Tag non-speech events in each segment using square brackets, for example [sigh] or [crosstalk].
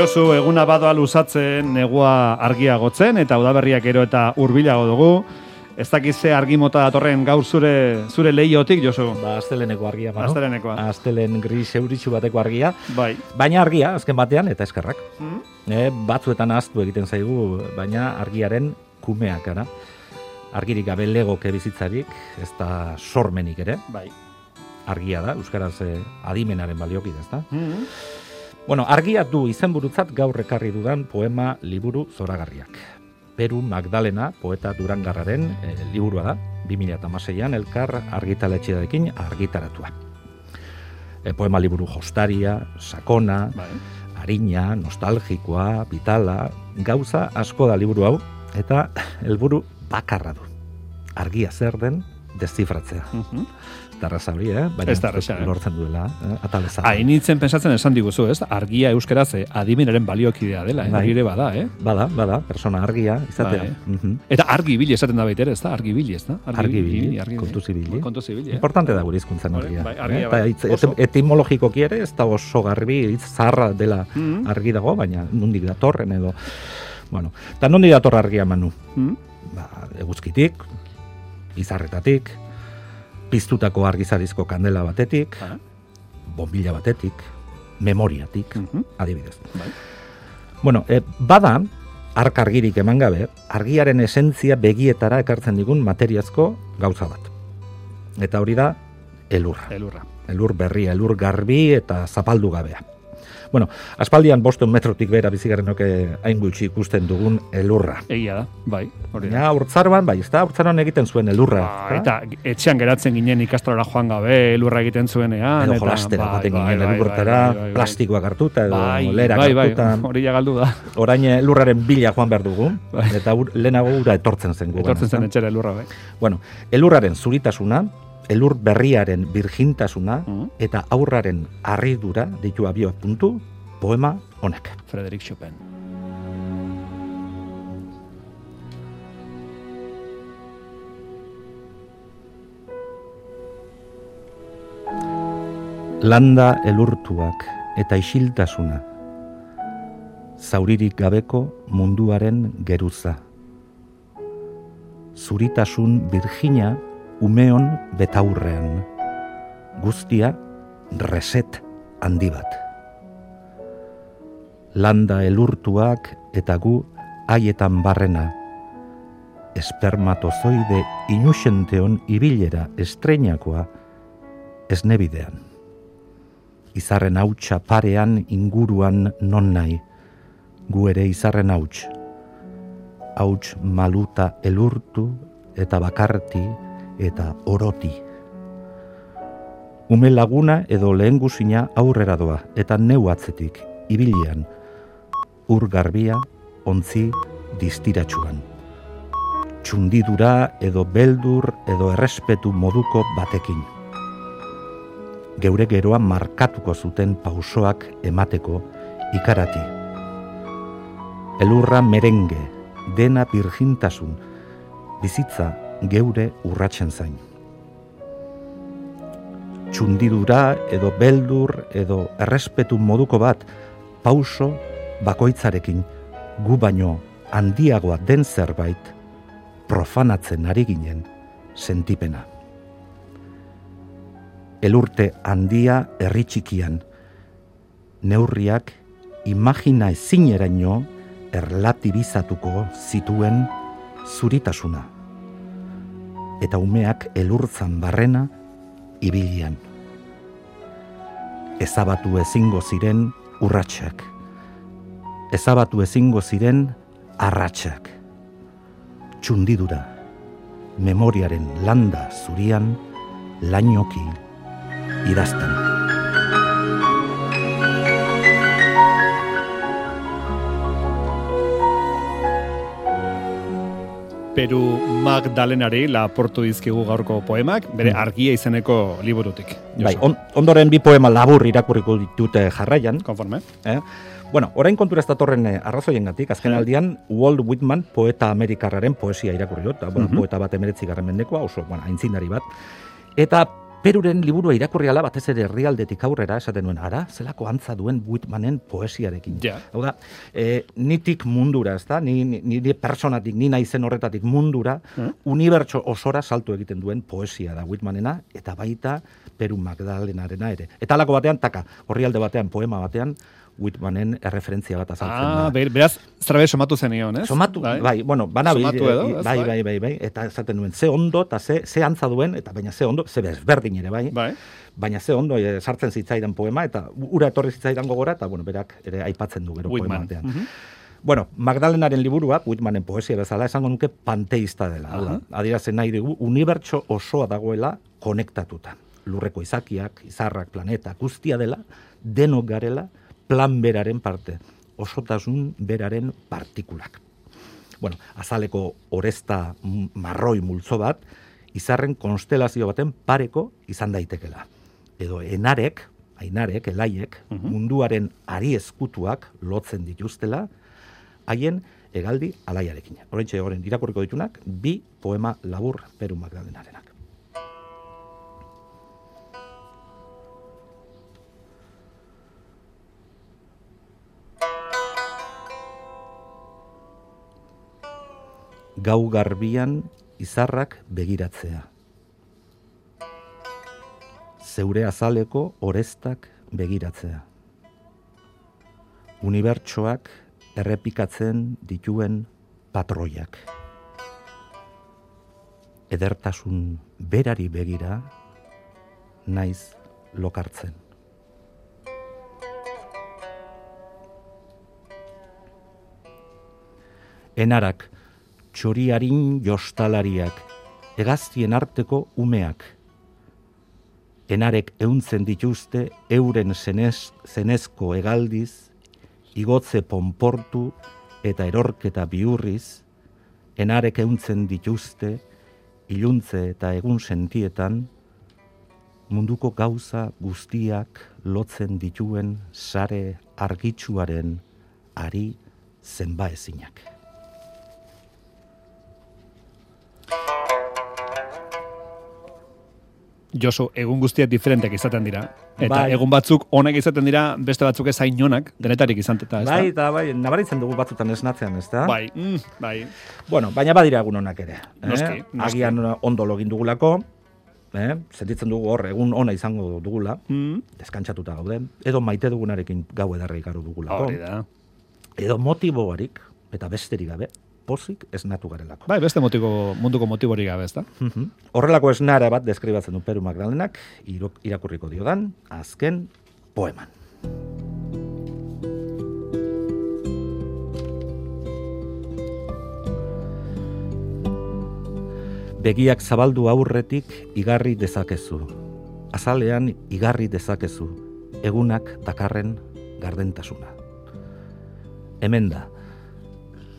Josu, eguna badoa luzatzen, negua argiagotzen, eta udaberriak gero eta hurbilago dugu. Ez dakiz ze argi mota datorren gaur zure zure leiotik, Josu. Ba, asteleneko argia, mano. Astelenekoa. Astelen gris euritxu bateko argia. Bai. Baina argia, azken batean, eta eskerrak. Mm? E, batzuetan ahaztu egiten zaigu, baina argiaren kumeak, gara. Argirik gabe legoke bizitzarik, ez da sormenik ere. Bai. Argia da, Euskaraz eh, adimenaren baliokide, ez da? Mm? Bueno, argia du izenburutzat gaur ekarri dudan poema liburu zoragarriak. Peru Magdalena, poeta durangarraren e, liburua da, 2006an elkar argitaletxearekin argitaratua. E, poema liburu jostaria, sakona, Bai. arina, nostalgikoa, vitala, gauza asko da liburu hau, eta helburu bakarra du. Argia zer den, deszifratzea. Mhm. Darraza hori, eh? Baina Ez da erraza, eh? lortzen duela, eh? ataleza. Hainitzen pensatzen esan diguzu, ez? Argia euskaraz eh, adimenaren baliokidea dela, eh? Bai. Bada, eh? Bada, bada, persona argia, izatea. Bai. Mhm. Eta argi ibili esaten da baita ere, ez da? Argi ibili, ez da? Argi ibili, kontuz ibili. Kontuz ibili, eh? Importante da gure hizkuntzan Hori, argia. bai, eh? argia, Eta bai. hitz- Oso. et- etimologikoki ere ez da oso garbi, hitz zaharra dela Mhm. argi dago, baina nondik datorren edo... Bueno, eta nondik dator argia manu? Mhm. Ba, eguzkitik, izarretatik, piztutako argizarizko kandela batetik, Ah. bombilla batetik, memoriatik, Mhm. adibidez. Bai. Bueno, e, bada, ark argirik eman gabe, argiaren esentzia begietara ekartzen digun materiazko gauza bat. Eta hori da, elurra. Elurra. Elur berria, elur garbi eta zapaldu gabea. Bueno, aspaldian bosten metrotik bera bizigarrenoke hain gutxi ikusten dugun elurra. Egia da, bai, hori da. Ja, urtzaroan, bai, ez da, urtzaroan egiten zuen elurra. Ba, eta etxean geratzen ginen ikastrola joan gabe, elurra egiten zuenean. edo jolastera bai, bai, ginen bai, elurretara, bai, bai, bai. plastikoak hartuta edo Bai, lerak bai, bai, [laughs] hori ja galdu da. Orain elurraren bila joan behar dugu, eta ur, lehenago ura etortzen zen gugan. Etortzen zen etxera elurra, bai. Bueno, elurraren zuritasuna, elur berriaren birjintasuna, Mhm. eta aurraren harridura ditu abio puntu, poema honek. Frederic Chopin. Landa elurtuak eta isiltasuna, zauririk gabeko munduaren geruza. Zuritasun birjina umeon betaurrean, guztia reset handi bat. Landa elurtuak eta gu haietan barrena, espermatozoide inusenteon ibilera estreinakoa esnebidean izarren hautsa parean inguruan non nahi, gu ere izarren hauts. Hauts maluta elurtu eta bakarti eta oroti. Ume laguna edo lehengusina aurrera doa eta neu atzetik, ibilian, ur garbia, ontzi, distiratsuan. Txundidura edo beldur edo errespetu moduko batekin geure geroa markatuko zuten pausoak emateko ikarati. Elurra merenge, dena birjintasun, bizitza geure urratzen zain. Txundidura edo beldur edo errespetu moduko bat pauso bakoitzarekin gu baino handiagoa den zerbait profanatzen ari ginen sentipena elurte handia herri txikian. Neurriak imagina ezineraino erlatibizatuko zituen zuritasuna. Eta umeak elurtzan barrena ibilian. Ezabatu ezingo ziren urratsak. Ezabatu ezingo ziren arratsak. Txundidura, memoriaren landa zurian, lainoki idazten. Peru Magdalenari laportu dizkigu gaurko poemak, bere argia izeneko liburutik. Mm. Bai, on, ondoren bi poema labur irakurriko ditute jarraian. Konforme? Eh? Bueno, orain kontura ez datorren eh, arrazoiengatik, azken aldian Walt Whitman poeta amerikarraren poesia irakurri dut, bueno, Mhm. poeta bat emeretzi garren mendekoa, oso, bueno, aintzindari bat. Eta Peruren liburua irakurri ala batez ere herrialdetik aurrera esaten nuen ara, zelako antza duen Whitmanen poesiarekin. Ja. Hau da, e, nitik mundura, ez da, ni, ni, ni personatik, ni naizen horretatik mundura, Mm. unibertso osora saltu egiten duen poesia da Whitmanena, eta baita Peru Magdalenarena ere. Eta alako batean, taka, horrialde batean, poema batean, Whitmanen erreferentzia bat azaltzen Ah, da. ber- beraz, zerbe somatu zen ion, ez? Somatu, bai, bueno, bana Somatu edo, ez, bai, bai? bai, bai, bai, eta esaten nuen, ze ondo, eta ze, ze antza duen, eta baina ze ondo, ze bezberdin ere, bai, Bai. baina ze ondo e, sartzen zitzaidan poema, eta ura etorri zitzaidan gogora, eta, bueno, berak ere aipatzen du gero poema batean. Mhm. Bueno, Magdalenaren liburua, Whitmanen poesia bezala, esango nuke panteista dela. Hau da, Aha. Adierazten nahi dugu, unibertso osoa dagoela konektatuta. Lurreko izakiak, izarrak, planeta, guztia dela, denok garela, plan beraren parte. Osotasun beraren partikulak. Bueno, azaleko oresta marroi multzo bat, izarren konstelazio baten pareko izan daitekela. Edo enarek, ainarek, elaiek, munduaren ari eskutuak lotzen dituztela, haien egaldi alaiarekin. Horrentxe horren irakurriko ditunak, bi poema labur Peru Magdalenarenak. Gau garbian izarrak begiratzea. Zeure azaleko orestak begiratzea. Unibertsoak errepikatzen dituen patroiak. Edertasun berari begira, naiz lokartzen. Enarak, txoriarin jostalariak, hegaztien arteko umeak. Enarek euntzen dituzte euren zenez, zenezko hegaldiz, igotze ponportu eta erorketa biurriz, enarek euntzen dituzte, iluntze eta egun sentietan, munduko gauza guztiak lotzen dituen sare argitsuaren ari zenbaezinak. Josu, egun guztiak diferentek izaten dira. Eta Bai. egun batzuk honek izaten dira, beste batzuk ez hain onak, denetarik izan eta, ez da? Bai, eta bai, nabaritzen dugu batzutan esnatzean, ez da? Bai, mm, bai. Bueno, baina badira egun onak ere. Noski, eh? noski. Agian ondo login dugulako, eh? sentitzen dugu hor, egun ona izango dugula, Mm, deskantzatuta gaude, edo maite dugunarekin gau edarra ikaru dugulako, hori da. edo motiboarik, eta besterik gabe, pozik esnatu garelako. Bai, beste motiko, munduko motiborik gabe, ez da? Mhm. Horrelako esnara bat deskribatzen du Peru Magdalenak, irakurriko diodan, azken poeman. Begiak zabaldu aurretik igarri dezakezu. Azalean igarri dezakezu. Egunak dakarren gardentasuna. Hemen da,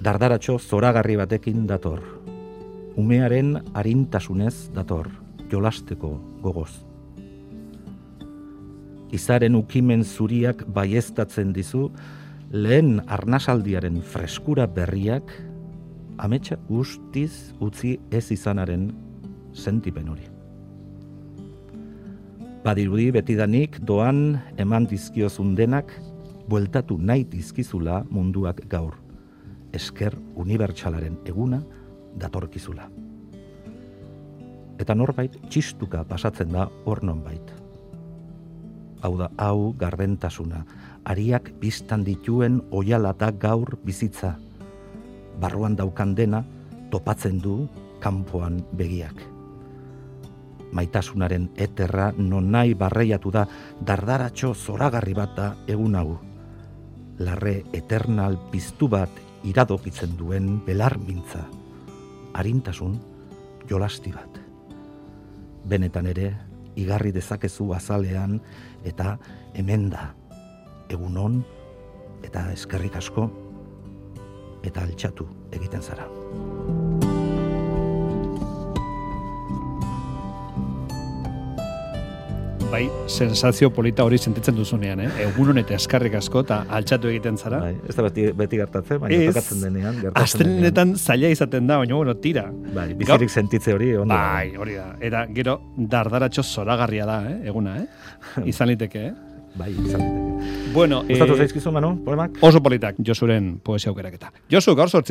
dardaratxo zoragarri batekin dator. Umearen arintasunez dator, jolasteko gogoz. Izaren ukimen zuriak baieztatzen dizu, lehen arnasaldiaren freskura berriak, ametsa guztiz utzi ez izanaren sentipen hori. Badirudi betidanik doan eman dizkiozun denak, bueltatu nahi dizkizula munduak gaur. Esker unibertsalaren eguna datorkizula. Eta norbait txistuka pasatzen da hor nonbait. Hau da, hau gardentasuna, ariak biztan dituen oialata gaur bizitza. Barruan daukan dena topatzen du kanpoan begiak. Maitasunaren eterra non nahi barreiatu da dardaratxo zoragarri bat da egun hau. Larre eternal piztu bat iradokitzen duen belar mintza. Arintasun jolasti bat. Benetan ere, igarri dezakezu azalean eta hemen da. Egunon eta eskerrik asko eta altxatu egiten zara. Bai sensazio polita hori sentitzen duzunean, eh? Egun honet eskarrik asko eta altxatu egiten zara. Bai, ez da beti, beti gertatzen, baina tokatzen denean. Astelenetan zaila izaten da, baina bueno, tira. Bai, bizirik sentitze hori, ondo. Bai, hori da. Eta gero dardaratxo zoragarria da, eh? Eguna, eh? [laughs] Izan liteke, eh? Bai, izan liteke. Bueno, Gustatu eh, zaizkizu, Manu, poemak? oso politak Josuren poesia aukeraketa. Josu, gaur sortzi